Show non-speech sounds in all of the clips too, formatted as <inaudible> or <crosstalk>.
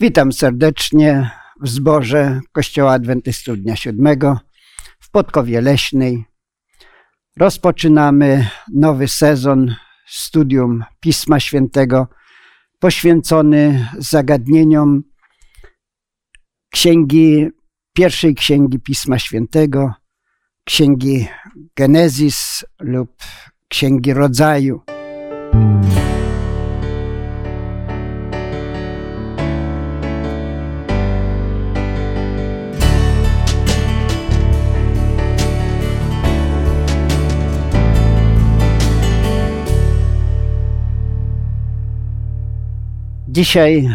Witam serdecznie w zborze Kościoła Adwentystów Dnia Siódmego w Podkowie Leśnej. Rozpoczynamy nowy sezon studium Pisma Świętego poświęcony zagadnieniom księgi, pierwszej księgi Pisma Świętego, księgi Genezis lub księgi Rodzaju. Dzisiaj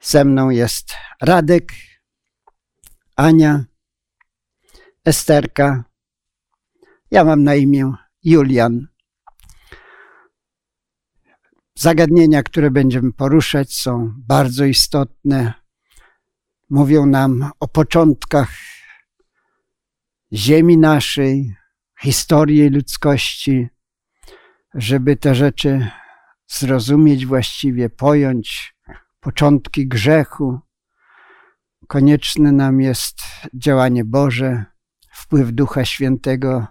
ze mną jest Radek, Ania, Esterka. Ja mam na imię Julian. Zagadnienia, które będziemy poruszać, są bardzo istotne. Mówią nam o początkach ziemi naszej, historii ludzkości, żeby te rzeczy zrozumieć właściwie, pojąć początki grzechu. Konieczne nam jest działanie Boże, wpływ Ducha Świętego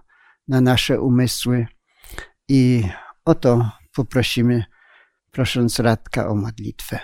na nasze umysły i o to poprosimy, prosząc Radka o modlitwę.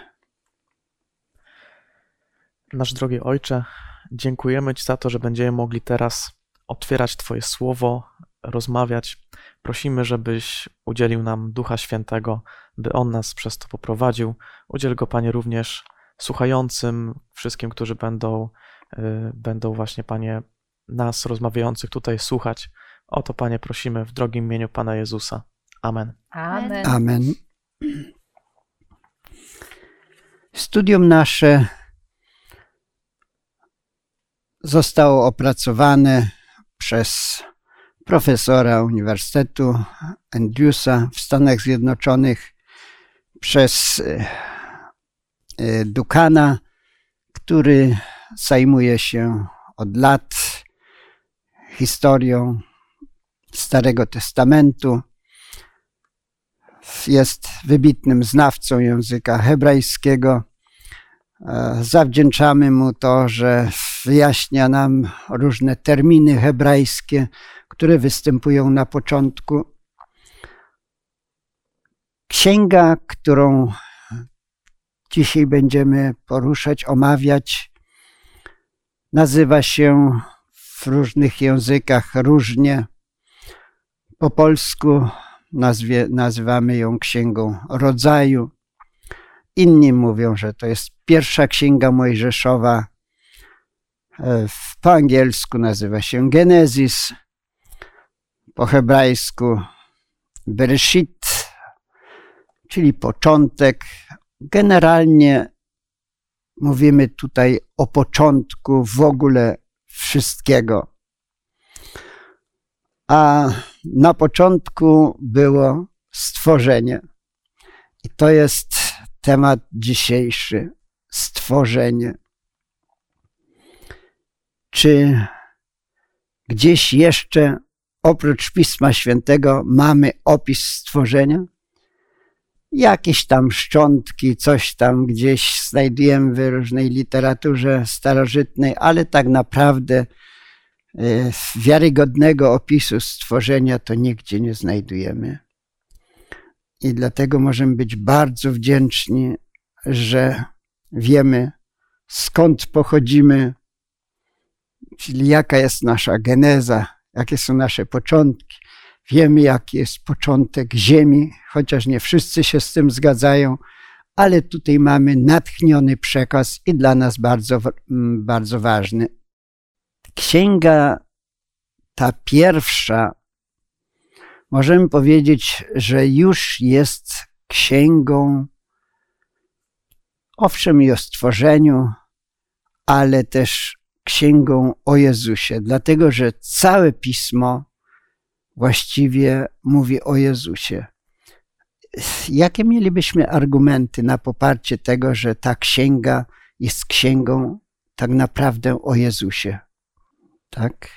Nasz drogi Ojcze, dziękujemy Ci za to, że będziemy mogli teraz otwierać Twoje słowo, rozmawiać. Prosimy, żebyś udzielił nam Ducha Świętego, by On nas przez to poprowadził. Udziel go, Panie, również słuchającym, wszystkim, którzy będą, y, będą właśnie, Panie, nas rozmawiających tutaj słuchać. O to, Panie, prosimy w drogim imieniu Pana Jezusa. Amen. Amen. Amen. Studium nasze zostało opracowane przez profesora Uniwersytetu Andrewsa w Stanach Zjednoczonych, przez e, e, Dukana, który zajmuje się od lat historią Starego Testamentu. Jest wybitnym znawcą języka hebrajskiego. E, zawdzięczamy mu to, że wyjaśnia nam różne terminy hebrajskie, które występują na początku. Księga, którą dzisiaj będziemy poruszać, omawiać, nazywa się w różnych językach różnie. Po polsku nazwie, nazywamy ją Księgą Rodzaju. Inni mówią, że to jest pierwsza księga Mojżeszowa. E, po angielsku nazywa się Genesis, po hebrajsku Bereshit, czyli początek. Generalnie mówimy tutaj o początku w ogóle wszystkiego. A na początku było stworzenie. I to jest temat dzisiejszy stworzenie. Czy gdzieś jeszcze oprócz Pisma Świętego mamy opis stworzenia? Jakieś tam szczątki, coś tam gdzieś znajdujemy w różnej literaturze starożytnej, ale tak naprawdę e, wiarygodnego opisu stworzenia to nigdzie nie znajdujemy. I dlatego możemy być bardzo wdzięczni, że wiemy skąd pochodzimy, czyli jaka jest nasza geneza, jakie są nasze początki. Wiemy, jaki jest początek Ziemi, chociaż nie wszyscy się z tym zgadzają, ale tutaj mamy natchniony przekaz i dla nas bardzo, bardzo ważny. Księga ta pierwsza, możemy powiedzieć, że już jest księgą, owszem, i o stworzeniu, ale też księgą o Jezusie, dlatego że całe pismo właściwie mówi o Jezusie. Jakie mielibyśmy argumenty na poparcie tego, że ta księga jest księgą tak naprawdę o Jezusie? Tak?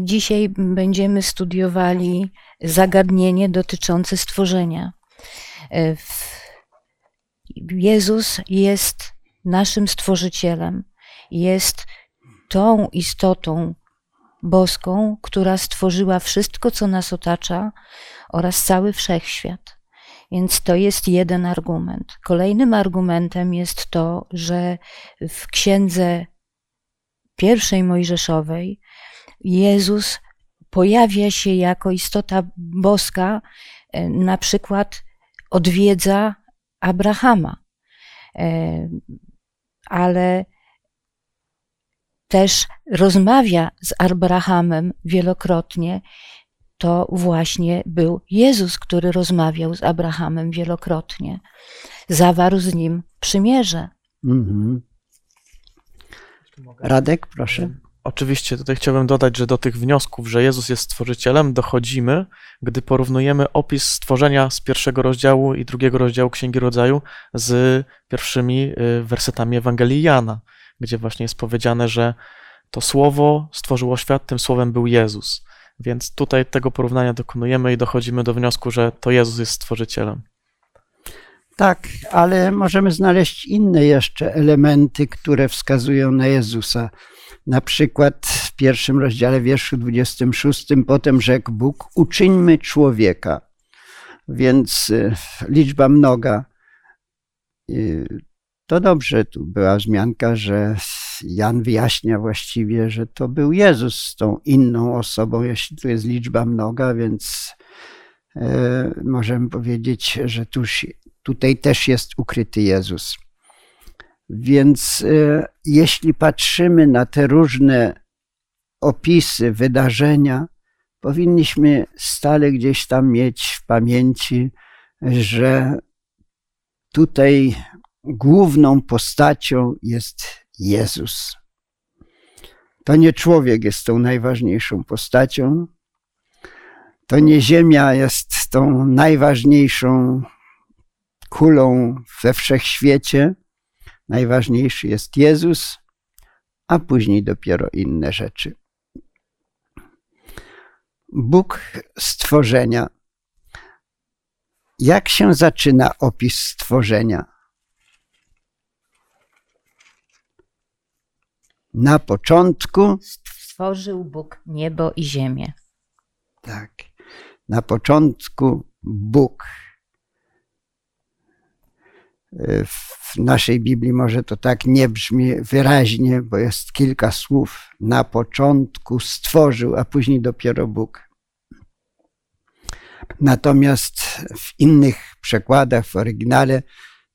Dzisiaj będziemy studiowali zagadnienie dotyczące stworzenia. Jezus jest naszym stworzycielem, jest tą istotą boską, która stworzyła wszystko, co nas otacza oraz cały wszechświat. Więc to jest jeden argument. Kolejnym argumentem jest to, że w księdze pierwszej Mojżeszowej Jezus pojawia się jako istota boska, e, na przykład odwiedza Abrahama, e, ale też rozmawia z Abrahamem wielokrotnie. To właśnie był Jezus, który rozmawiał z Abrahamem wielokrotnie. Zawarł z nim przymierze. Mhm. Radek, proszę. Oczywiście, tutaj chciałbym dodać, że do tych wniosków, że Jezus jest stworzycielem, dochodzimy, gdy porównujemy opis stworzenia z pierwszego rozdziału i drugiego rozdziału Księgi Rodzaju z pierwszymi y, wersetami Ewangelii Jana, gdzie właśnie jest powiedziane, że to słowo stworzyło świat, tym słowem był Jezus. Więc tutaj tego porównania dokonujemy i dochodzimy do wniosku, że to Jezus jest stworzycielem. Tak, ale możemy znaleźć inne jeszcze elementy, które wskazują na Jezusa. Na przykład w pierwszym rozdziale wierszu 26 potem rzekł Bóg, uczyńmy człowieka. Więc y, liczba mnoga. To dobrze, tu była wzmianka, że Jan wyjaśnia właściwie, że to był Jezus z tą inną osobą, jeśli tu jest liczba mnoga, więc e, możemy powiedzieć, że tuż, tutaj też jest ukryty Jezus. Więc e, jeśli patrzymy na te różne opisy, wydarzenia, powinniśmy stale gdzieś tam mieć w pamięci, że tutaj główną postacią jest Jezus. To nie człowiek jest tą najważniejszą postacią, to nie Ziemia jest tą najważniejszą kulą we wszechświecie, Najważniejszy jest Jezus, a później dopiero inne rzeczy. Bóg stworzenia. Jak się zaczyna opis stworzenia? Na początku stworzył Bóg niebo i ziemię. Tak. Na początku Bóg w naszej Biblii może to tak nie brzmi wyraźnie, bo jest kilka słów. Na początku stworzył, a później dopiero Bóg. Natomiast w innych przekładach, w oryginale,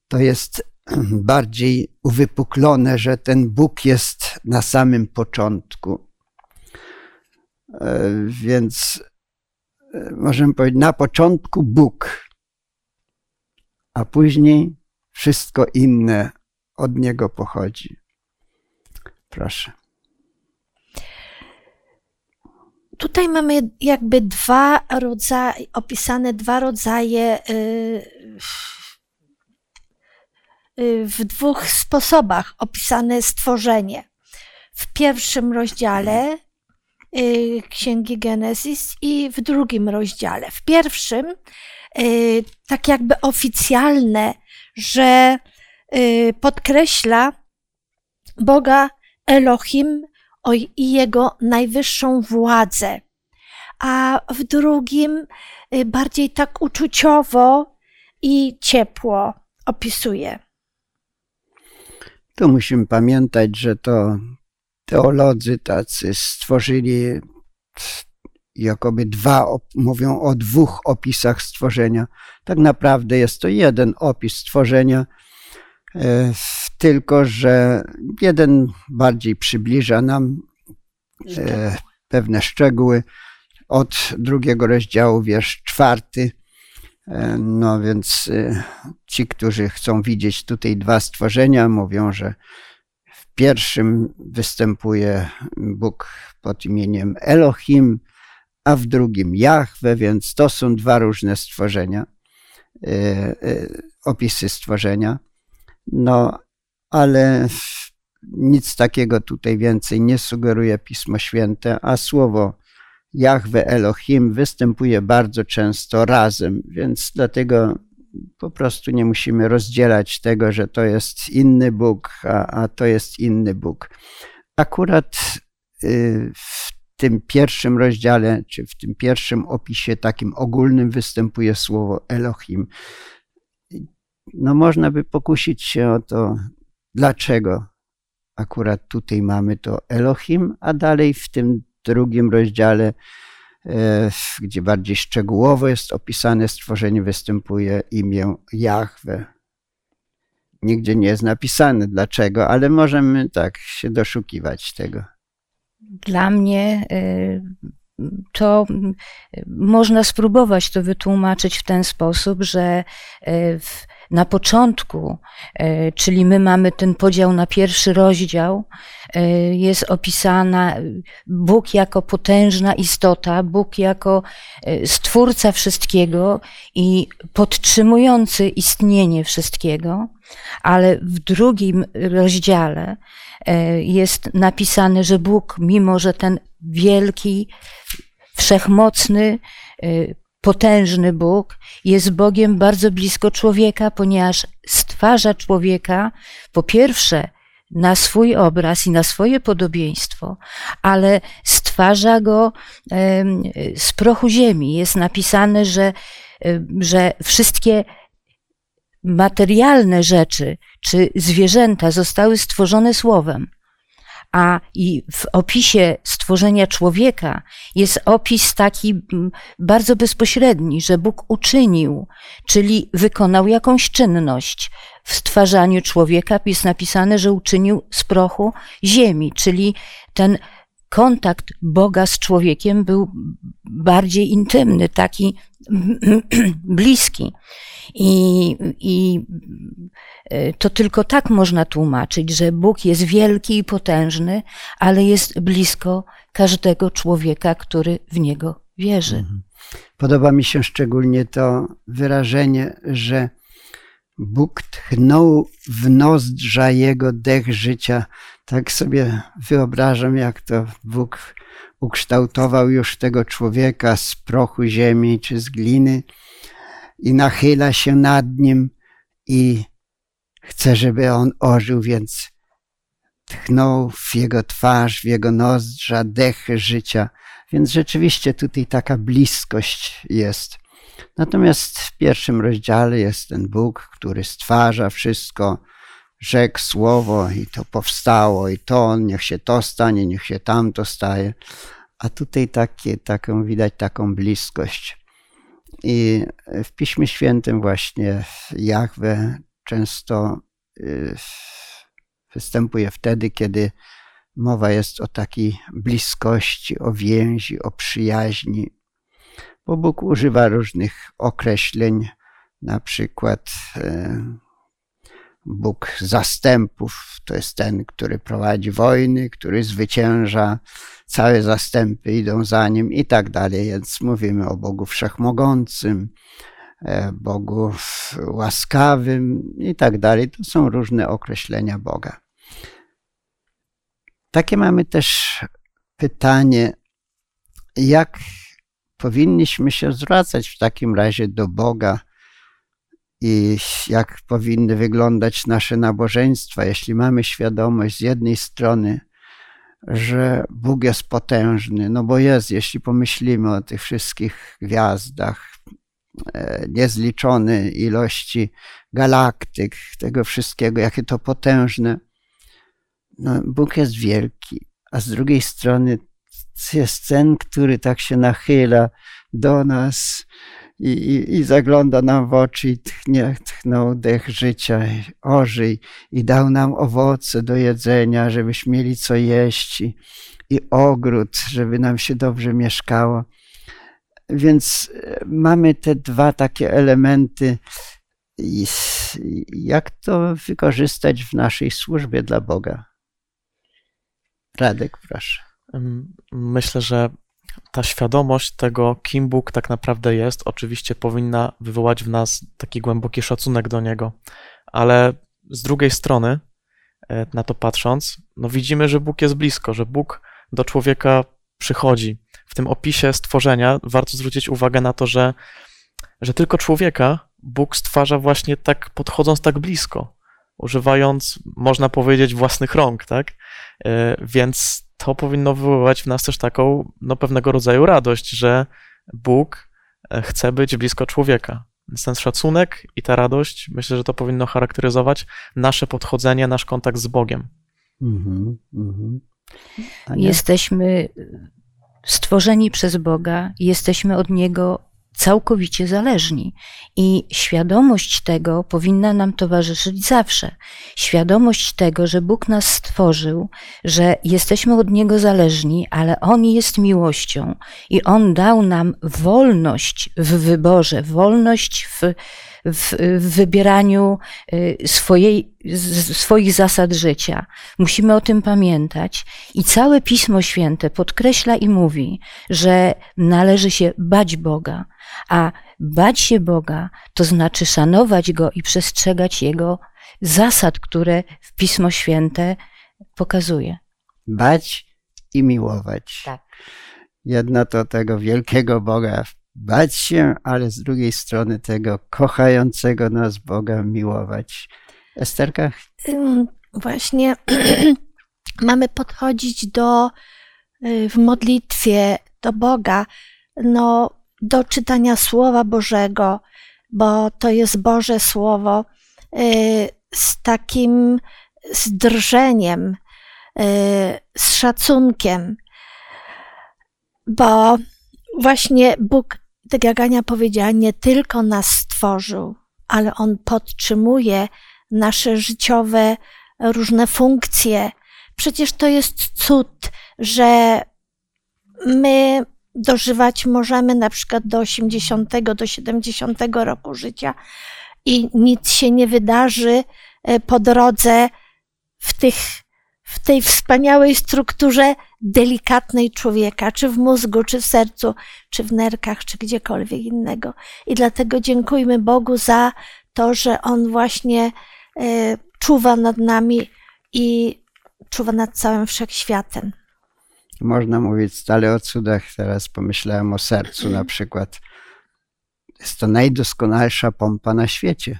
to jest <clears throat> bardziej uwypuklone, że ten Bóg jest na samym początku. E, więc e, możemy powiedzieć, na początku Bóg, a później wszystko inne od niego pochodzi. Proszę. Tutaj mamy jakby dwa rodzaje, opisane dwa rodzaje y, w dwóch sposobach opisane stworzenie. W pierwszym rozdziale y, Księgi Genesis i w drugim rozdziale. W pierwszym, tak jakby oficjalne że y, podkreśla Boga Elohim i jego najwyższą władzę, a w drugim y, bardziej tak uczuciowo i ciepło opisuje. Tu musimy pamiętać, że to teolodzy tacy stworzyli jakoby dwa, mówią o dwóch opisach stworzenia. Tak naprawdę jest to jeden opis stworzenia, e, tylko że jeden bardziej przybliża nam e, pewne szczegóły. Od drugiego rozdziału, wiersz czwarty. E, no więc ci, którzy chcą widzieć tutaj dwa stworzenia, mówią, że w pierwszym występuje Bóg pod imieniem Elohim, a w drugim Jahwe, więc to są dwa różne stworzenia, e, e, opisy stworzenia. No, ale nic takiego tutaj więcej nie sugeruje Pismo Święte, a słowo Jahwe Elohim występuje bardzo często razem, więc dlatego po prostu nie musimy rozdzielać tego, że to jest inny Bóg, a, a to jest inny Bóg. Akurat y, w tym pierwszym rozdziale, czy w tym pierwszym opisie takim ogólnym występuje słowo Elohim. No można by pokusić się o to, dlaczego akurat tutaj mamy to Elohim, a dalej w tym drugim rozdziale, e, gdzie bardziej szczegółowo jest opisane stworzenie, występuje imię Jahwe. Nigdzie nie jest napisane dlaczego, ale możemy tak się doszukiwać tego. Dla mnie y, to można spróbować to wytłumaczyć w ten sposób, że y, w na początku, e, czyli my mamy ten podział na pierwszy rozdział, e, jest opisana Bóg jako potężna istota, Bóg jako e, stwórca wszystkiego i podtrzymujący istnienie wszystkiego, ale w drugim rozdziale jest napisane, że Bóg, mimo że ten wielki, wszechmocny, potężny Bóg jest Bogiem bardzo blisko człowieka, ponieważ stwarza człowieka po pierwsze na swój obraz i na swoje podobieństwo, ale stwarza go z prochu ziemi. Jest napisane, że, że wszystkie materialne rzeczy czy zwierzęta zostały stworzone słowem a i w opisie stworzenia człowieka jest opis taki mm, bardzo bezpośredni, że Bóg uczynił, czyli wykonał jakąś czynność. W stwarzaniu człowieka jest napisane, że uczynił z prochu ziemi, czyli ten kontakt Boga z człowiekiem był bardziej intymny, taki <clears throat> bliski. I, I e, to tylko tak można tłumaczyć, że Bóg jest wielki i potężny, ale jest blisko każdego człowieka, który w niego wierzy. Mhm. Podoba mi się szczególnie to wyrażenie, że Bóg tchnął w nozdrza jego dech życia. Tak sobie wyobrażam, jak to Bóg ukształtował już tego człowieka z prochu ziemi czy z gliny i nachyla się nad nim i chce, żeby on ożył, więc tchnął w jego twarz, w jego nozdrza dech życia. Więc rzeczywiście tutaj taka bliskość jest. Natomiast w pierwszym rozdziale jest ten Bóg, który stwarza wszystko, rzekł słowo i to powstało, i to, niech się to stanie, niech się tamto staje. A tutaj takie, taką widać taką bliskość. I w Piśmie Świętym właśnie Jahwe często y, występuje wtedy, kiedy mowa jest o takiej bliskości, o więzi, o przyjaźni, bo Bóg używa różnych określeń, na przykład y, Bóg zastępów to jest ten, który prowadzi wojny, który zwycięża, całe zastępy idą za nim i tak dalej. Więc mówimy o Bogu wszechmogącym, e, Bogu łaskawym i tak dalej. To są różne określenia Boga. Takie mamy też pytanie, jak powinniśmy się zwracać w takim razie do Boga i jak powinny wyglądać nasze nabożeństwa, jeśli mamy świadomość z jednej strony, że Bóg jest potężny, no bo jest, jeśli pomyślimy o tych wszystkich gwiazdach, e, niezliczone ilości galaktyk, tego wszystkiego, jakie to potężne. No, Bóg jest wielki, a z drugiej strony jest ten, który tak się nachyla do nas i, i, i zagląda nam w oczy i tchnie, tchnął dech życia, ożyj i dał nam owoce do jedzenia, żebyśmy mieli co jeść i, i ogród, żeby nam się dobrze mieszkało. Więc e, mamy te dwa takie elementy. I jak to wykorzystać w naszej służbie dla Boga? Radek, proszę. Myślę, że ta świadomość tego, kim Bóg tak naprawdę jest, oczywiście powinna wywołać w nas taki głęboki szacunek do Niego, ale z drugiej strony, e, na to patrząc, no widzimy, że Bóg jest blisko, że Bóg do człowieka przychodzi. W tym opisie stworzenia warto zwrócić uwagę na to, że, że tylko człowieka Bóg stwarza właśnie tak, podchodząc tak blisko, używając, można powiedzieć, własnych rąk, tak? E, więc to powinno wywoływać w nas też taką, no, pewnego rodzaju radość, że Bóg e, chce być blisko człowieka. Więc ten szacunek i ta radość, myślę, że to powinno charakteryzować nasze podchodzenie, nasz kontakt z Bogiem. Mhm, mhm. Ania? Jesteśmy stworzeni przez Boga, jesteśmy od Niego całkowicie zależni. I świadomość tego powinna nam towarzyszyć zawsze. Świadomość tego, że Bóg nas stworzył, że jesteśmy od Niego zależni, ale On jest miłością i On dał nam wolność w wyborze, wolność w, w, w wybieraniu y, swojej, swoich zasad życia. Musimy o tym pamiętać. I całe Pismo Święte podkreśla i mówi, że należy się bać Boga, a bać się Boga to znaczy szanować Go i przestrzegać Jego zasad, które w Pismo Święte pokazuje. Bać i miłować. Tak. Jedno to tego wielkiego Boga bać się, ale z drugiej strony tego kochającego nas Boga miłować. Esterka? Właśnie <clears throat> mamy podchodzić do, y, w modlitwie do Boga, no, do czytania Słowa Bożego, bo to jest Boże Słowo, y, z takim z drżeniem, y, z szacunkiem, bo właśnie Bóg, tak jak Ania powiedziała, nie tylko nas stworzył, ale On podtrzymuje nasze życiowe różne funkcje. Przecież to jest cud, że my dożywać możemy na przykład do 80, do 70 roku życia i nic się nie wydarzy e, po drodze w, tych, w tej wspaniałej strukturze delikatnej człowieka, czy w mózgu, czy w sercu, czy w nerkach, czy gdziekolwiek innego. I dlatego dziękujmy Bogu za to, że On właśnie e, czuwa nad nami i czuwa nad całym wszechświatem. Można mówić stale o cudach. Teraz pomyślałem o sercu na przykład. Jest to najdoskonalsza pompa na świecie,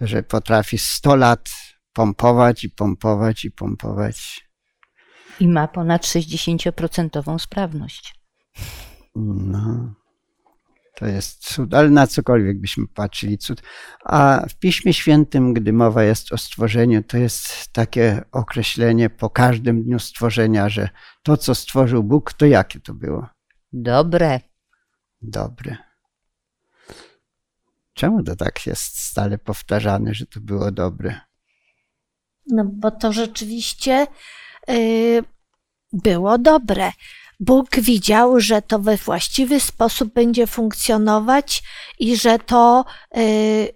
że potrafi 100 lat pompować i pompować i pompować. I ma ponad 60% sprawność. No, to jest cud, ale na cokolwiek byśmy patrzyli, cud. A w Piśmie Świętym, gdy mowa jest o stworzeniu, to jest takie określenie po każdym dniu stworzenia, że to, co stworzył Bóg, to jakie to było? Dobre. Dobre. Czemu to tak jest stale powtarzane, że to było dobre? No bo to rzeczywiście y, było dobre. Bóg widział, że to we właściwy sposób będzie funkcjonować i że to y,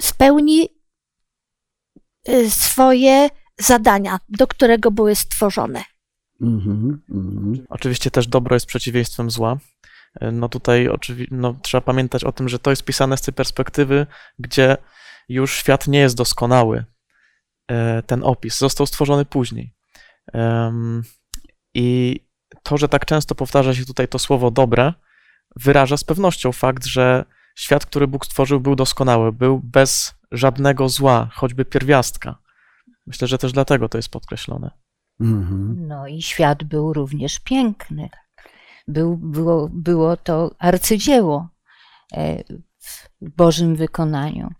spełni y, swoje zadania, do którego były stworzone. Mhm, mhm. Oczywiście też dobro jest przeciwieństwem zła. No tutaj no, trzeba pamiętać o tym, że to jest pisane z tej perspektywy, gdzie już świat nie jest doskonały. E, Ten opis został stworzony później. I to, że tak często powtarza się tutaj to słowo dobre, wyraża z pewnością fakt, że świat, który Bóg stworzył, był doskonały, był bez żadnego zła, choćby pierwiastka. Myślę, że też dlatego to jest podkreślone. Mhm. No i świat był również piękny. Był, było, było to arcydzieło e, w Bożym wykonaniu.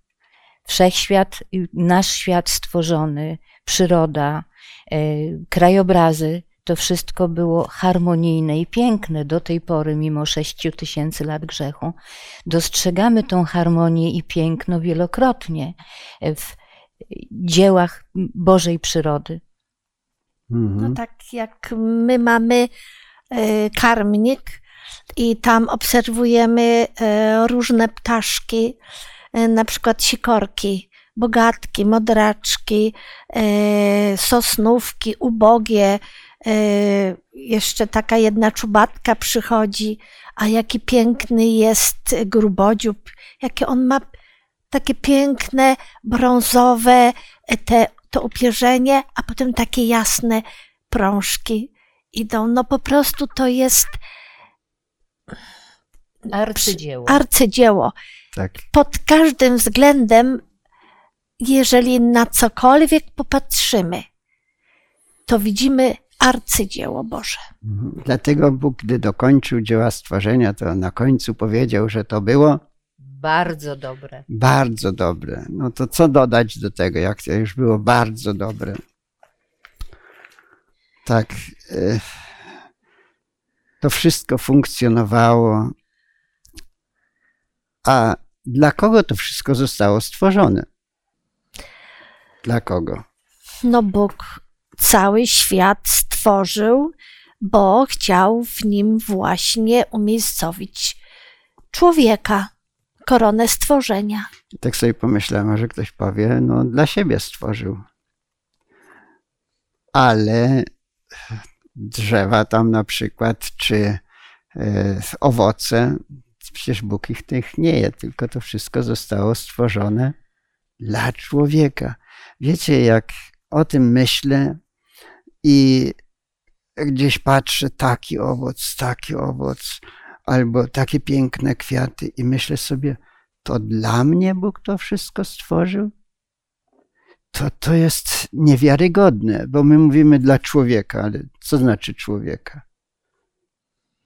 Wszechświat, nasz świat stworzony, przyroda, e, krajobrazy, to wszystko było harmonijne i piękne do tej pory, mimo sześciu tysięcy lat grzechu. Dostrzegamy tą harmonię i piękno wielokrotnie w dziełach Bożej przyrody. Mhm. No tak jak my mamy e, karmnik i tam obserwujemy e, różne ptaszki, na przykład sikorki, bogatki, modraczki, e, sosnówki, ubogie. e, Jeszcze taka jedna czubatka przychodzi, a jaki piękny jest grubodziób, jakie on ma takie piękne, brązowe e, te, to upierzenie, a potem takie jasne prążki idą. No po prostu to jest Arcydzieło. arcydzieło. Tak. Pod każdym względem, jeżeli na cokolwiek popatrzymy, to widzimy arcydzieło Boże. Mhm. Dlatego Bóg, gdy dokończył dzieła stworzenia, to na końcu powiedział, że to było Bardzo dobre. bardzo dobre. No to co dodać do tego, jak to już było bardzo dobre? Tak. e, To wszystko funkcjonowało. A dla kogo to wszystko zostało stworzone? Dla kogo? No Bóg cały świat stworzył, bo chciał w nim właśnie umiejscowić człowieka, koronę stworzenia. Tak sobie pomyślałem, że ktoś powie, no dla siebie stworzył. Ale drzewa tam na przykład, czy e, owoce, przecież Bóg ich tych nie je, tylko to wszystko zostało stworzone dla człowieka. Wiecie, jak o tym myślę i gdzieś patrzę, taki owoc, taki owoc, albo takie piękne kwiaty i myślę sobie, to dla mnie Bóg to wszystko stworzył? To, to jest niewiarygodne, bo my mówimy dla człowieka, ale co znaczy człowieka?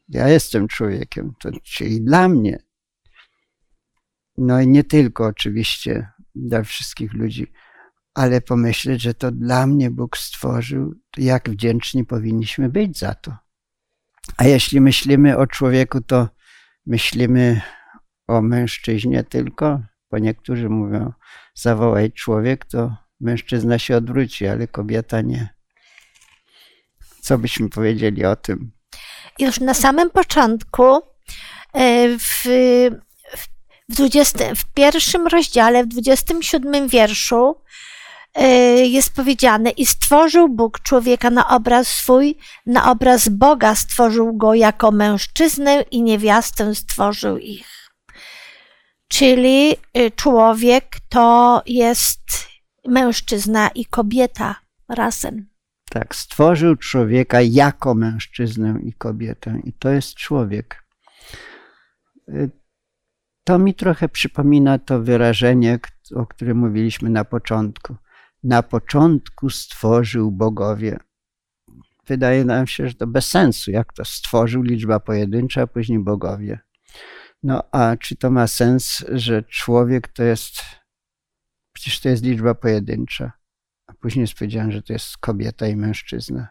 Ja jestem człowiekiem, to, czyli dla mnie. No i nie tylko oczywiście dla wszystkich ludzi, ale pomyśleć, że to dla mnie Bóg stworzył, jak wdzięczni powinniśmy być za to. A jeśli myślimy o człowieku, to myślimy o mężczyźnie tylko, bo niektórzy mówią, zawołaj człowiek, to mężczyzna się odwróci, ale kobieta nie. Co byśmy powiedzieli o tym? Już na samym początku, e, w, w, 20, w pierwszym rozdziale, w 27 wierszu, e, jest powiedziane: I stworzył Bóg człowieka na obraz swój, na obraz Boga stworzył go jako mężczyznę i niewiastę stworzył ich. Czyli y, człowiek to jest mężczyzna i kobieta razem. Tak, stworzył człowieka jako mężczyznę i kobietę, i to jest człowiek. Y, To mi trochę przypomina to wyrażenie, o którym mówiliśmy na początku. Na początku stworzył bogowie. Wydaje nam się, że to bez sensu. Jak to stworzył liczba pojedyncza, a później bogowie. No a czy to ma sens, że człowiek to jest. Przecież to jest liczba pojedyncza. Później jest powiedziane, że to jest kobieta i mężczyzna.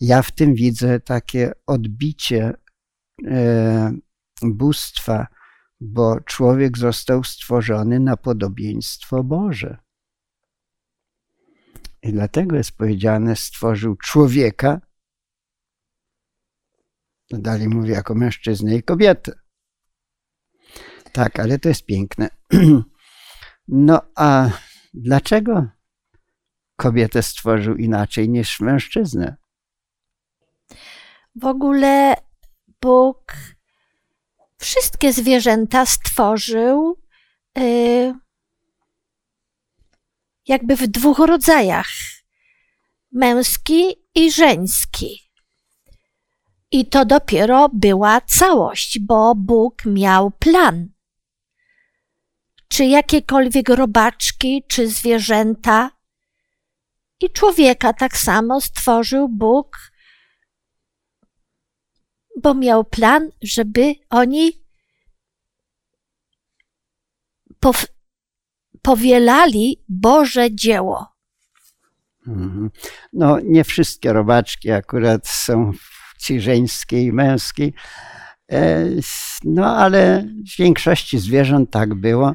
Ja w tym widzę takie odbicie e, bóstwa, bo człowiek został stworzony na podobieństwo Boże. I dlatego jest powiedziane, stworzył człowieka, no dalej mówię jako mężczyznę i kobietę. Tak, ale to jest piękne. <clears throat> No a dlaczego kobietę stworzył inaczej niż mężczyznę? W ogóle Bóg wszystkie zwierzęta stworzył y, jakby w dwóch rodzajach: męski i żeński. I to dopiero była całość, bo Bóg miał plan. Czy jakiekolwiek robaczki, czy zwierzęta, i człowieka tak samo stworzył Bóg bo miał plan, żeby oni pow- powielali Boże dzieło. Mhm. No, nie wszystkie robaczki akurat są płci żeńskiej i męskiej. E, No, ale w większości zwierząt tak było.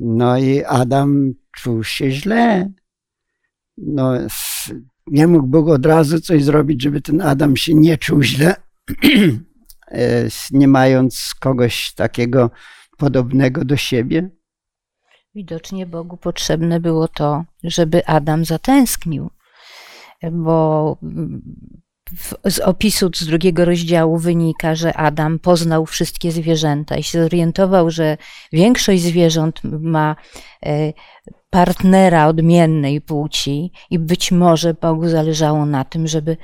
No i Adam czuł się źle. No, nie mógł Bóg od razu coś zrobić, żeby ten Adam się nie czuł źle, <clears throat> E, nie mając kogoś takiego podobnego do siebie. Widocznie Bogu potrzebne było to, żeby Adam zatęsknił, bo z opisu z drugiego rozdziału wynika, że Adam poznał wszystkie zwierzęta i się zorientował, że większość zwierząt ma e, partnera odmiennej płci i być może Bogu zależało na tym, żeby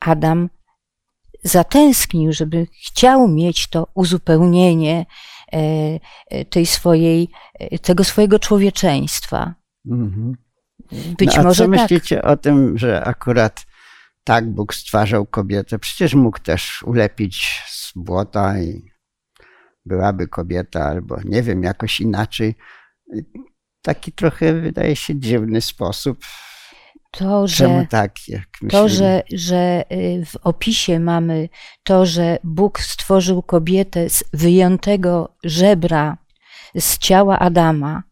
Adam zatęsknił, żeby chciał mieć to uzupełnienie e, tej swojej, tego swojego człowieczeństwa. Mhm. Być no, a może co tak. myślicie o tym, że akurat tak Bóg stwarzał kobietę? Przecież mógł też ulepić z błota i byłaby kobieta, albo nie wiem, jakoś inaczej. Taki trochę wydaje się dziwny sposób. To, Czemu że, tak? Jak to że, że y, w opisie mamy to, że Bóg stworzył kobietę z wyjętego żebra z ciała Adama,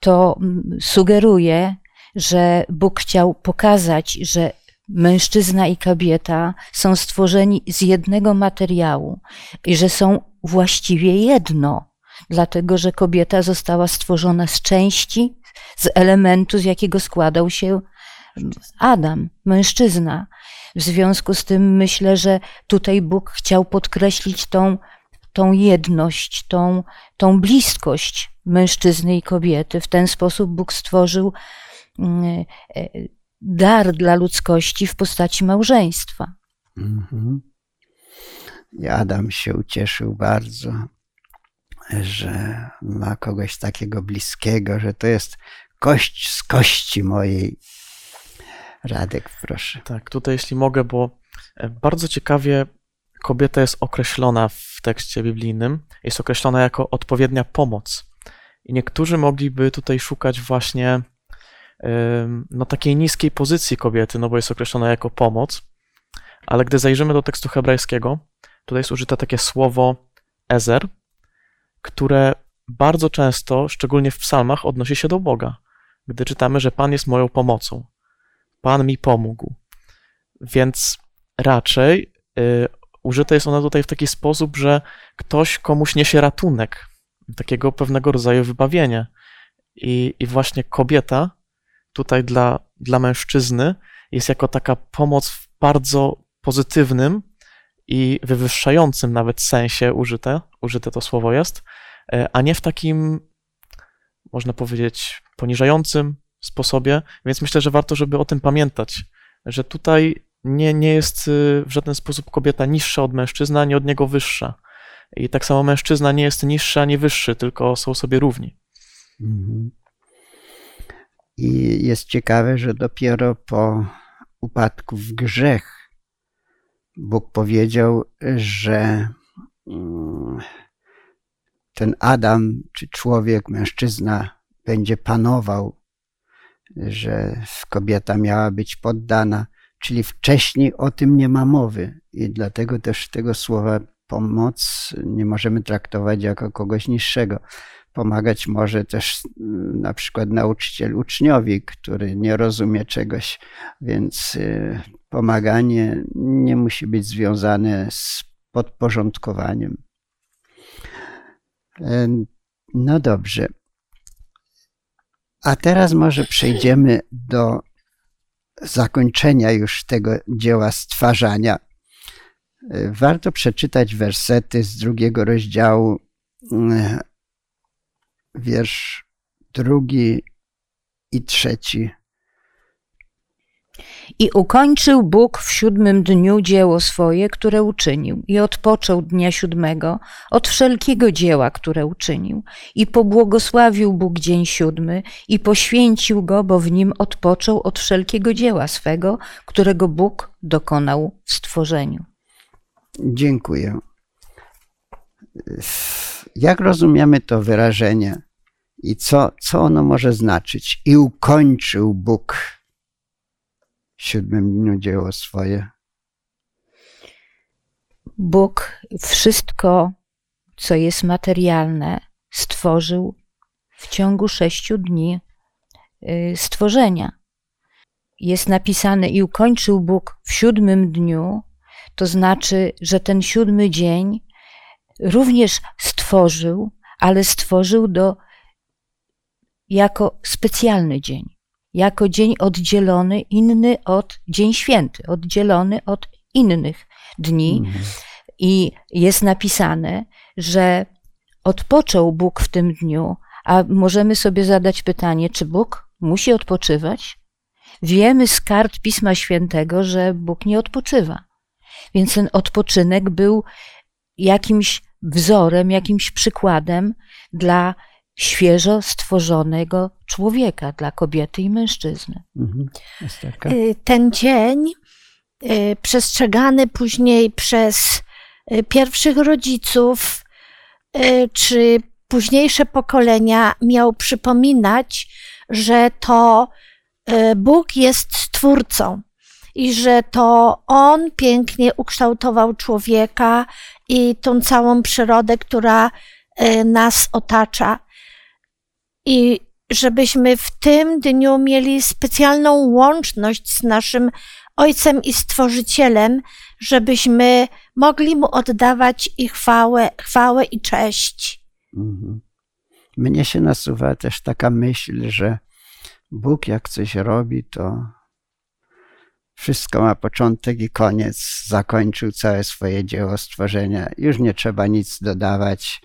to mm, sugeruje, że Bóg chciał pokazać, że mężczyzna i kobieta są stworzeni z jednego materiału i że są właściwie jedno, dlatego że kobieta została stworzona z części, z elementu, z jakiego składał się Adam, mężczyzna. W związku z tym myślę, że tutaj Bóg chciał podkreślić tą, tą jedność, tą, tą bliskość mężczyzny i kobiety. W ten sposób Bóg stworzył mm, e, dar dla ludzkości w postaci małżeństwa. Mhm. I Adam się ucieszył bardzo, że ma kogoś takiego bliskiego, że to jest kość z kości mojej. Radek, proszę. Tak, tutaj jeśli mogę, bo e, bardzo ciekawie kobieta jest określona w tekście biblijnym. Jest określona jako odpowiednia pomoc. I niektórzy mogliby tutaj szukać właśnie no, takiej niskiej pozycji kobiety, no bo jest określona jako pomoc. Ale gdy zajrzymy do tekstu hebrajskiego, tutaj jest użyte takie słowo ezer, które bardzo często, szczególnie w psalmach, odnosi się do Boga. Gdy czytamy, że Pan jest moją pomocą. Pan mi pomógł. Więc raczej y, użyte jest ona tutaj w taki sposób, że ktoś komuś niesie ratunek, takiego pewnego rodzaju wybawienie. I, i właśnie kobieta tutaj dla, dla mężczyzny jest jako taka pomoc w bardzo pozytywnym i wywyższającym nawet sensie użyte, użyte to słowo jest, y, a nie w takim, można powiedzieć, poniżającym sposobie, więc myślę, że warto, żeby o tym pamiętać, że tutaj nie, nie jest y, w żaden sposób kobieta niższa od mężczyzny, ani od niego wyższa. I tak samo mężczyzna nie jest niższy ani wyższy, tylko są sobie równi. Mhm. I jest ciekawe, że dopiero po upadku w grzech Bóg powiedział, że mm, ten Adam, czy człowiek, mężczyzna, będzie panował, że kobieta miała być poddana, czyli wcześniej o tym nie ma mowy. I dlatego też tego słowa pomoc nie możemy traktować jako kogoś niższego. Pomagać może też mm, na przykład nauczyciel uczniowi, który nie rozumie czegoś, więc y, pomaganie nie musi być związane z podporządkowaniem. E, No dobrze. A teraz może przejdziemy do zakończenia już tego dzieła stwarzania. E, Warto przeczytać wersety z drugiego rozdziału, e, wiersz drugi i trzeci. I ukończył Bóg w siódmym dniu dzieło swoje, które uczynił, i odpoczął dnia siódmego od wszelkiego dzieła, które uczynił. I pobłogosławił Bóg dzień siódmy i poświęcił go, bo w nim odpoczął od wszelkiego dzieła swego, którego Bóg dokonał w stworzeniu. Dziękuję. Jak rozumiemy to wyrażenie i co, co ono może znaczyć? I ukończył Bóg w siódmym dniu dzieło swoje. Bóg wszystko, co jest materialne, stworzył w ciągu sześciu dni y, stworzenia. Jest napisane i ukończył Bóg w siódmym dniu, to znaczy, że ten siódmy dzień również stworzył, ale stworzył do jako specjalny dzień, jako dzień oddzielony, inny od dzień święty, oddzielony od innych dni. Mhm. I jest napisane, że odpoczął Bóg w tym dniu, a możemy sobie zadać pytanie, czy Bóg musi odpoczywać? Wiemy z kart Pisma Świętego, że Bóg nie odpoczywa. Więc ten odpoczynek był jakimś wzorem, jakimś przykładem dla świeżo stworzonego człowieka, dla kobiety i mężczyzny. Mhm. Y, Ten dzień, y, przestrzegany później przez y, pierwszych rodziców czy późniejsze pokolenia, miał przypominać, że to Bóg jest stwórcą i że to On pięknie ukształtował człowieka i tą całą przyrodę, która y, nas otacza. I żebyśmy w tym dniu mieli specjalną łączność z naszym Ojcem i Stworzycielem, żebyśmy mogli Mu oddawać i chwałę, chwałę i cześć. Mhm. Mnie się nasuwa też taka myśl, że Bóg jak coś robi, to wszystko ma początek i koniec. Zakończył całe swoje dzieło stworzenia. Już nie trzeba nic dodawać.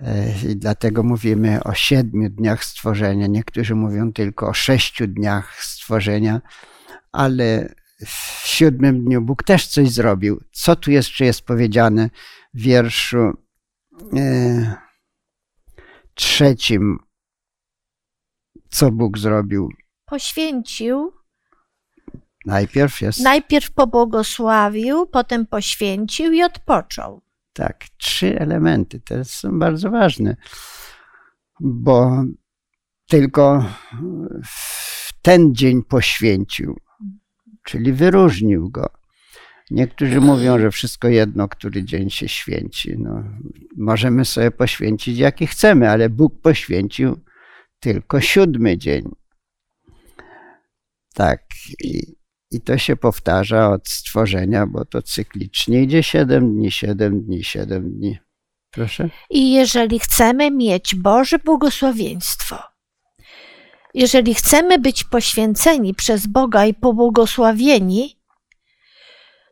E, I dlatego mówimy o siedmiu dniach stworzenia. Niektórzy mówią tylko o sześciu dniach stworzenia, ale w siódmym dniu Bóg też coś zrobił. Co tu jeszcze jest powiedziane w wierszu e, trzecim? Co Bóg zrobił? Poświęcił, Najpierw jest. najpierw pobłogosławił, potem poświęcił i odpoczął. Tak, trzy elementy. Te są bardzo ważne, bo tylko w ten dzień poświęcił, czyli wyróżnił go. Niektórzy mówią, że wszystko jedno, który dzień się święci. No, możemy sobie poświęcić jaki chcemy, ale Bóg poświęcił tylko siódmy dzień. Tak, i, i to się powtarza od stworzenia, bo to cyklicznie idzie siedem dni, siedem dni, siedem dni. Proszę? I jeżeli chcemy mieć Boże błogosławieństwo, jeżeli chcemy być poświęceni przez Boga i pobłogosławieni,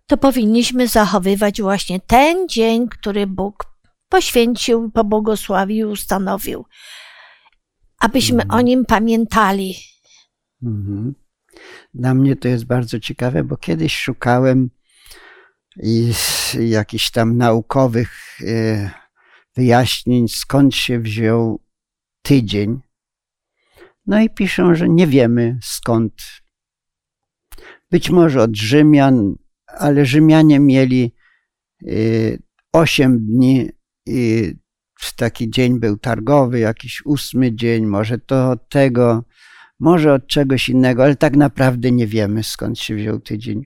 to powinniśmy zachowywać właśnie ten dzień, który Bóg poświęcił, pobłogosławił, ustanowił, abyśmy Mhm. o nim pamiętali. Mhm. Dla mnie to jest bardzo ciekawe, bo kiedyś szukałem jakichś tam naukowych e, wyjaśnień, skąd się wziął tydzień. No i piszą, że nie wiemy skąd. Być może od Rzymian, ale Rzymianie mieli e, osiem dni taki dzień był targowy, jakiś ósmy dzień, może to od tego, może od czegoś innego, ale tak naprawdę nie wiemy skąd się wziął tydzień.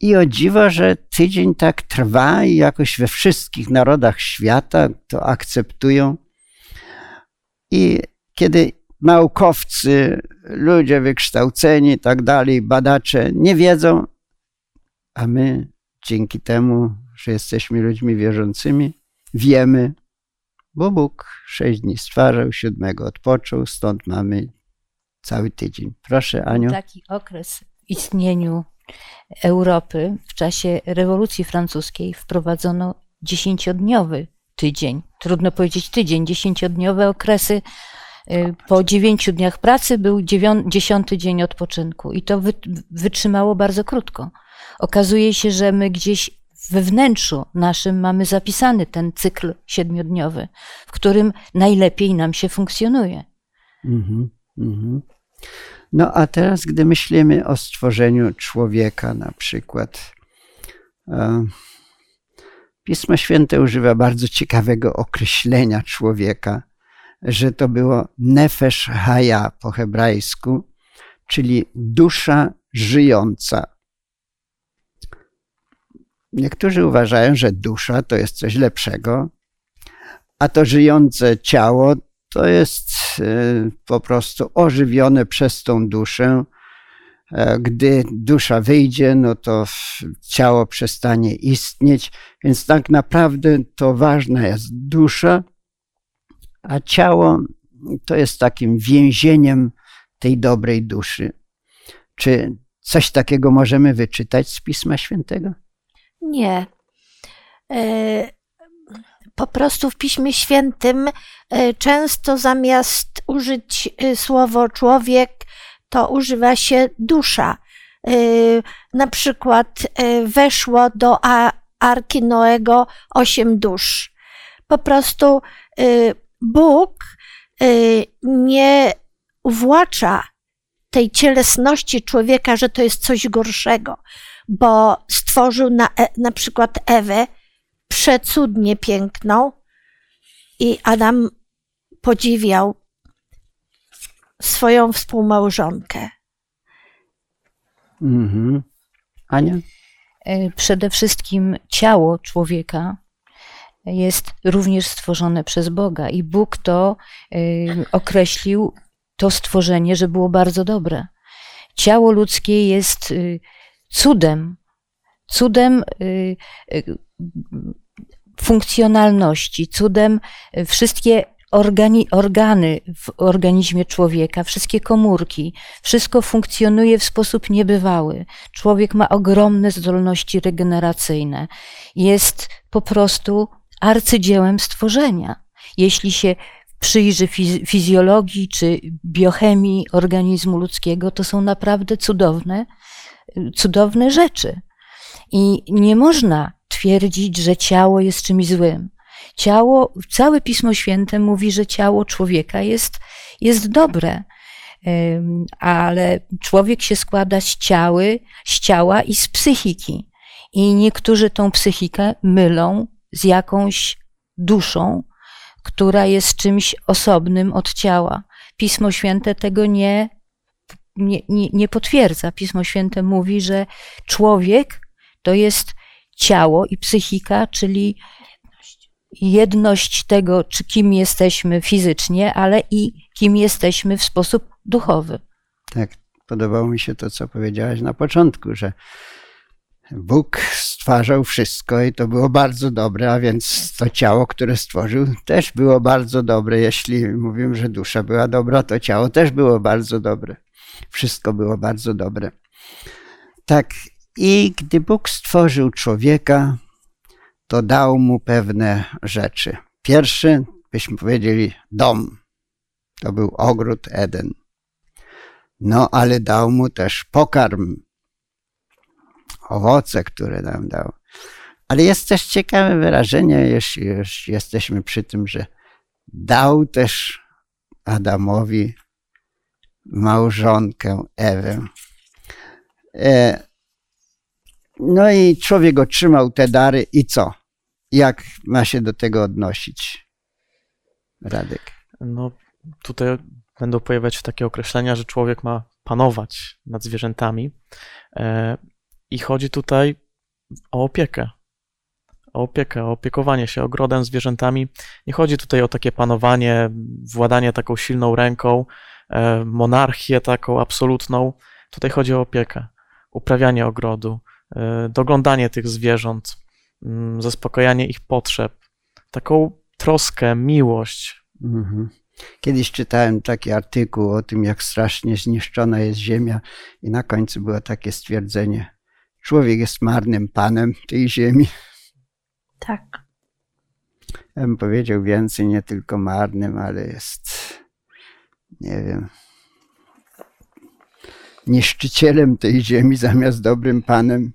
I o dziwo, że tydzień tak trwa i jakoś we wszystkich narodach świata to akceptują. I kiedy naukowcy, ludzie wykształceni tak dalej, badacze nie wiedzą, a my dzięki temu, że jesteśmy ludźmi wierzącymi, wiemy, bo Bóg sześć dni stwarzał, siódmego odpoczął, stąd mamy cały tydzień. Proszę, Aniu. Taki okres w istnieniu Europy w czasie rewolucji francuskiej wprowadzono dziesięciodniowy tydzień. Trudno powiedzieć tydzień, dziesięciodniowe okresy. Y, Po dziewięciu dniach pracy był dziewią- dziesiąty dzień odpoczynku i to wy, wytrzymało bardzo krótko. Okazuje się, że my gdzieś we wnętrzu naszym mamy zapisany ten cykl siedmiodniowy, w którym najlepiej nam się funkcjonuje. Mhm, mhm. No a teraz, gdy myślimy o stworzeniu człowieka na przykład, e, Pismo Święte używa bardzo ciekawego określenia człowieka, że to było nefesh haya po hebrajsku, czyli dusza żyjąca. Niektórzy uważają, że dusza to jest coś lepszego, a to żyjące ciało to jest po prostu ożywione przez tą duszę. E, Gdy dusza wyjdzie, no to ciało przestanie istnieć, więc tak naprawdę to ważna jest dusza, a ciało to jest takim więzieniem tej dobrej duszy. Czy coś takiego możemy wyczytać z Pisma Świętego? Nie. E, Po prostu w Piśmie Świętym e, często zamiast użyć e, słowo człowiek, to używa się dusza. y, na przykład weszło do Arki Noego osiem dusz. Po prostu Bóg nie uwłacza tej cielesności człowieka, że to jest coś gorszego, bo stworzył na, e, na przykład Ewę przecudnie piękną i Adam podziwiał swoją współmałżonkę. Mhm. Ania? E, przede wszystkim ciało człowieka jest również stworzone przez Boga i Bóg to e, określił to stworzenie, że było bardzo dobre. Ciało ludzkie jest e, cudem, cudem funkcjonalności, cudem wszystkie organi, organy w organizmie człowieka, wszystkie komórki, wszystko funkcjonuje w sposób niebywały. Człowiek ma ogromne zdolności regeneracyjne. Jest po prostu arcydziełem stworzenia. Jeśli się przyjrzy fizjologii czy biochemii organizmu ludzkiego, to są naprawdę cudowne, cudowne rzeczy. I nie można twierdzić, że ciało jest czymś złym. Ciało, całe Pismo Święte mówi, że ciało człowieka jest, jest dobre, ale człowiek się składa z, ciały, z ciała i z psychiki. I niektórzy tą psychikę mylą z jakąś duszą, która jest czymś osobnym od ciała. Pismo Święte tego nie, nie, nie, nie potwierdza. Pismo Święte mówi, że człowiek to jest ciało i psychika, czyli jedność tego, czy kim jesteśmy fizycznie, ale i kim jesteśmy w sposób duchowy. Tak, podobało mi się to, co powiedziałaś na początku, że Bóg stwarzał wszystko i to było bardzo dobre, a więc to ciało, które stworzył, też było bardzo dobre. Jeśli mówimy, że dusza była dobra, to ciało też było bardzo dobre. Wszystko było bardzo dobre. Tak, i gdy Bóg stworzył człowieka, to dał mu pewne rzeczy. Pierwszy, byśmy powiedzieli, dom. To był ogród Eden. No, ale dał mu też pokarm, owoce, które nam dał. Ale jest też ciekawe wyrażenie, jeśli już jesteśmy przy tym, że dał też Adamowi małżonkę Ewę. E, no i człowiek otrzymał te dary i co? Jak ma się do tego odnosić? Radek. No tutaj będą pojawiać się takie określenia, że człowiek ma panować nad zwierzętami. E, I chodzi tutaj o opiekę. O opiekę, o opiekowanie się ogrodem, zwierzętami. Nie chodzi tutaj o takie panowanie, władanie taką silną ręką, e, monarchię taką absolutną. Tutaj chodzi o opiekę, uprawianie ogrodu, doglądanie tych zwierząt, mm, zaspokojanie ich potrzeb, taką troskę, miłość. Mhm. Kiedyś czytałem taki artykuł o tym, jak strasznie zniszczona jest Ziemia, i na końcu było takie stwierdzenie: Człowiek jest marnym panem tej Ziemi. Tak. Ja bym powiedział więcej, nie tylko marnym, ale jest, nie wiem, niszczycielem tej Ziemi zamiast dobrym panem.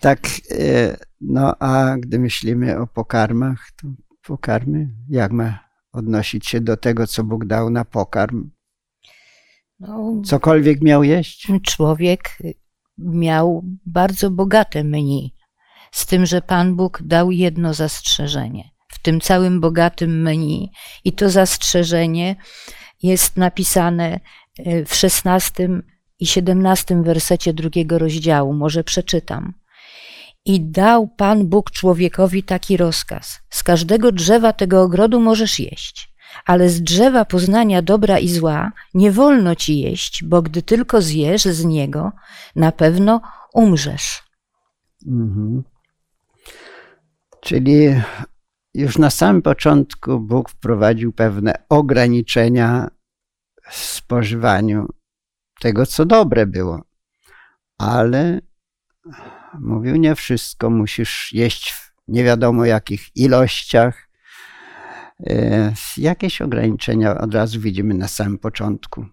Tak, e, no a gdy myślimy o pokarmach, to pokarmy, jak ma odnosić się do tego, co Bóg dał na pokarm? No, Cokolwiek miał jeść? Człowiek miał bardzo bogate menu, z tym, że Pan Bóg dał jedno zastrzeżenie. W tym całym bogatym menu, i to zastrzeżenie jest napisane w szesnastym i siedemnastym wersecie drugiego rozdziału. Może przeczytam. I dał Pan Bóg człowiekowi taki rozkaz: Z każdego drzewa tego ogrodu możesz jeść, ale z drzewa poznania dobra i zła nie wolno ci jeść, bo gdy tylko zjesz z niego, na pewno umrzesz. Mhm. Czyli już na samym początku Bóg wprowadził pewne ograniczenia spożywaniu tego, co dobre było. Ale Mówił, nie wszystko musisz jeść w nie wiadomo jakich ilościach. E, jakieś ograniczenia od razu widzimy na samym początku.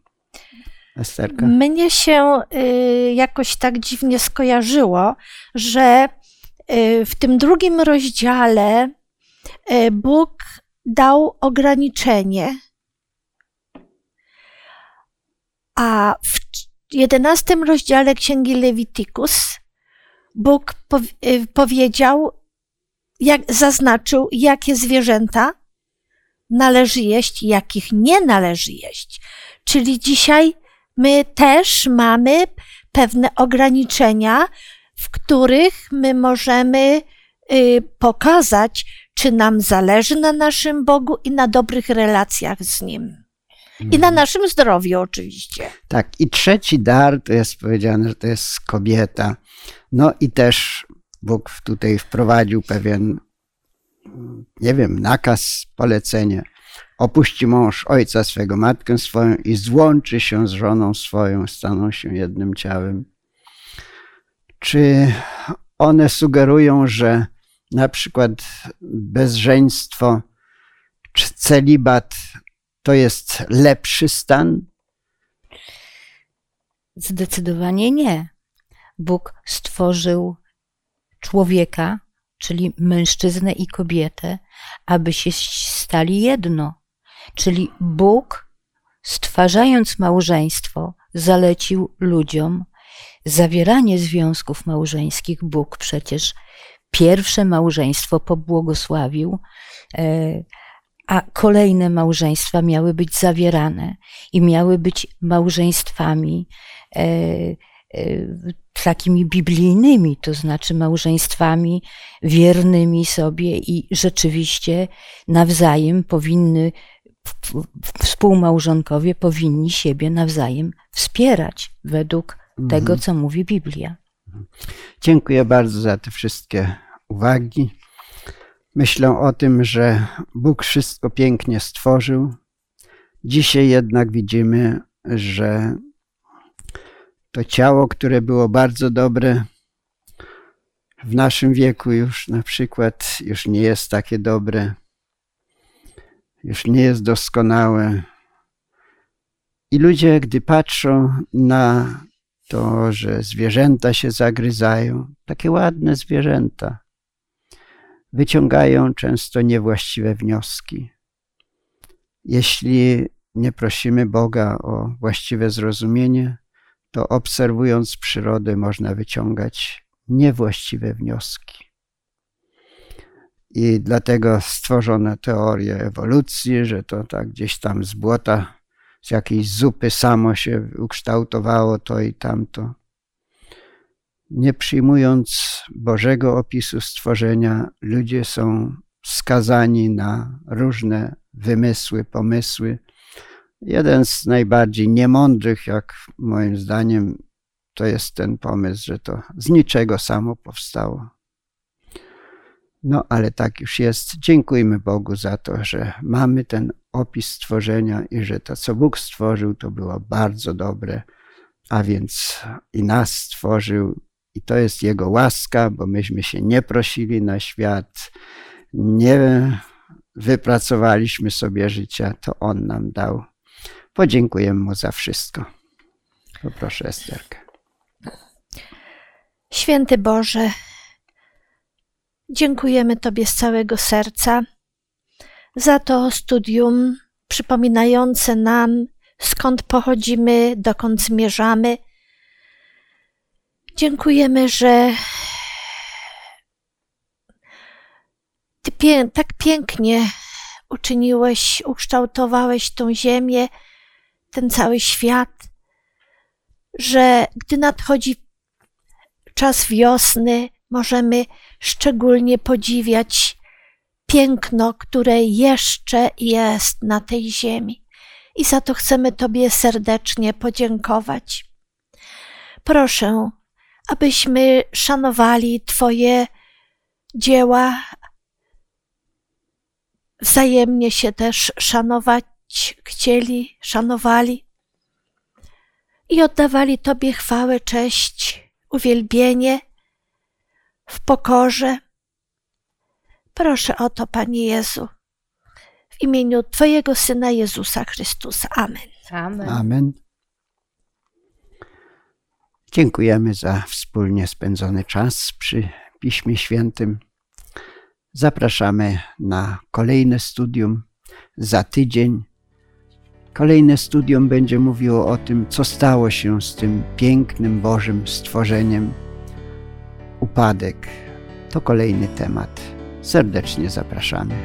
Esterka? Mnie się y, jakoś tak dziwnie skojarzyło, że y, w tym drugim rozdziale y, Bóg dał ograniczenie, a w jedenastym rozdziale Księgi Levitikus Bóg powiedział, jak, zaznaczył, jakie zwierzęta należy jeść, jakich nie należy jeść. Czyli dzisiaj my też mamy pewne ograniczenia, w których my możemy y, pokazać, czy nam zależy na naszym Bogu i na dobrych relacjach z Nim. I na Mhm. naszym zdrowiu oczywiście. Tak, i trzeci dar to jest powiedziane, że to jest kobieta. No i też Bóg tutaj wprowadził pewien, nie wiem, nakaz, polecenie. Opuści mąż ojca swego, matkę swoją i złączy się z żoną swoją, staną się jednym ciałem. Czy one sugerują, że na przykład bezżeństwo czy celibat to jest lepszy stan? Zdecydowanie nie. Bóg stworzył człowieka, czyli mężczyznę i kobietę, aby się stali jedno. Czyli Bóg, stwarzając małżeństwo, zalecił ludziom zawieranie związków małżeńskich. Bóg przecież pierwsze małżeństwo pobłogosławił, e, a kolejne małżeństwa miały być zawierane i miały być małżeństwami e, e, takimi biblijnymi, to znaczy małżeństwami wiernymi sobie i rzeczywiście nawzajem powinny, współmałżonkowie powinni siebie nawzajem wspierać według tego, Mhm. co mówi Biblia. Dziękuję bardzo za te wszystkie uwagi. Myślę o tym, że Bóg wszystko pięknie stworzył. Dzisiaj jednak widzimy, że to ciało, które było bardzo dobre, w naszym wieku już na przykład już nie jest takie dobre, już nie jest doskonałe. I ludzie, gdy patrzą na to, że zwierzęta się zagryzają, takie ładne zwierzęta, wyciągają często niewłaściwe wnioski. Jeśli nie prosimy Boga o właściwe zrozumienie, to obserwując przyrodę można wyciągać niewłaściwe wnioski. I dlatego stworzono teorię ewolucji, że to tak gdzieś tam z błota, z jakiejś zupy samo się ukształtowało to i tamto. Nie przyjmując Bożego opisu stworzenia, ludzie są skazani na różne wymysły, pomysły. Jeden z najbardziej niemądrych, jak moim zdaniem, to jest ten pomysł, że to z niczego samo powstało. No, ale tak już jest. Dziękujmy Bogu za to, że mamy ten opis stworzenia i że to, co Bóg stworzył, to było bardzo dobre, a więc i nas stworzył, i to jest Jego łaska, bo myśmy się nie prosili na świat, nie wypracowaliśmy sobie życia, to On nam dał. Podziękujemy Mu za wszystko. Poproszę Esterkę. Święty Boże, dziękujemy Tobie z całego serca za to studium przypominające nam, skąd pochodzimy, dokąd zmierzamy. Dziękujemy, że Ty tak pięknie uczyniłeś, ukształtowałeś tą ziemię, ten cały świat, że gdy nadchodzi czas wiosny, możemy szczególnie podziwiać piękno, które jeszcze jest na tej ziemi. I za to chcemy Tobie serdecznie podziękować. Proszę, abyśmy szanowali Twoje dzieła, wzajemnie się też szanować chcieli, szanowali i oddawali Tobie chwałę, cześć, uwielbienie w pokorze. Proszę o to, Panie Jezu, w imieniu Twojego Syna Jezusa Chrystusa. Amen. Amen. Amen. Dziękujemy za wspólnie spędzony czas przy Piśmie Świętym. Zapraszamy na kolejne studium za tydzień. Kolejne studium będzie mówiło o tym, co stało się z tym pięknym Bożym stworzeniem. Upadek to kolejny temat. Serdecznie zapraszamy.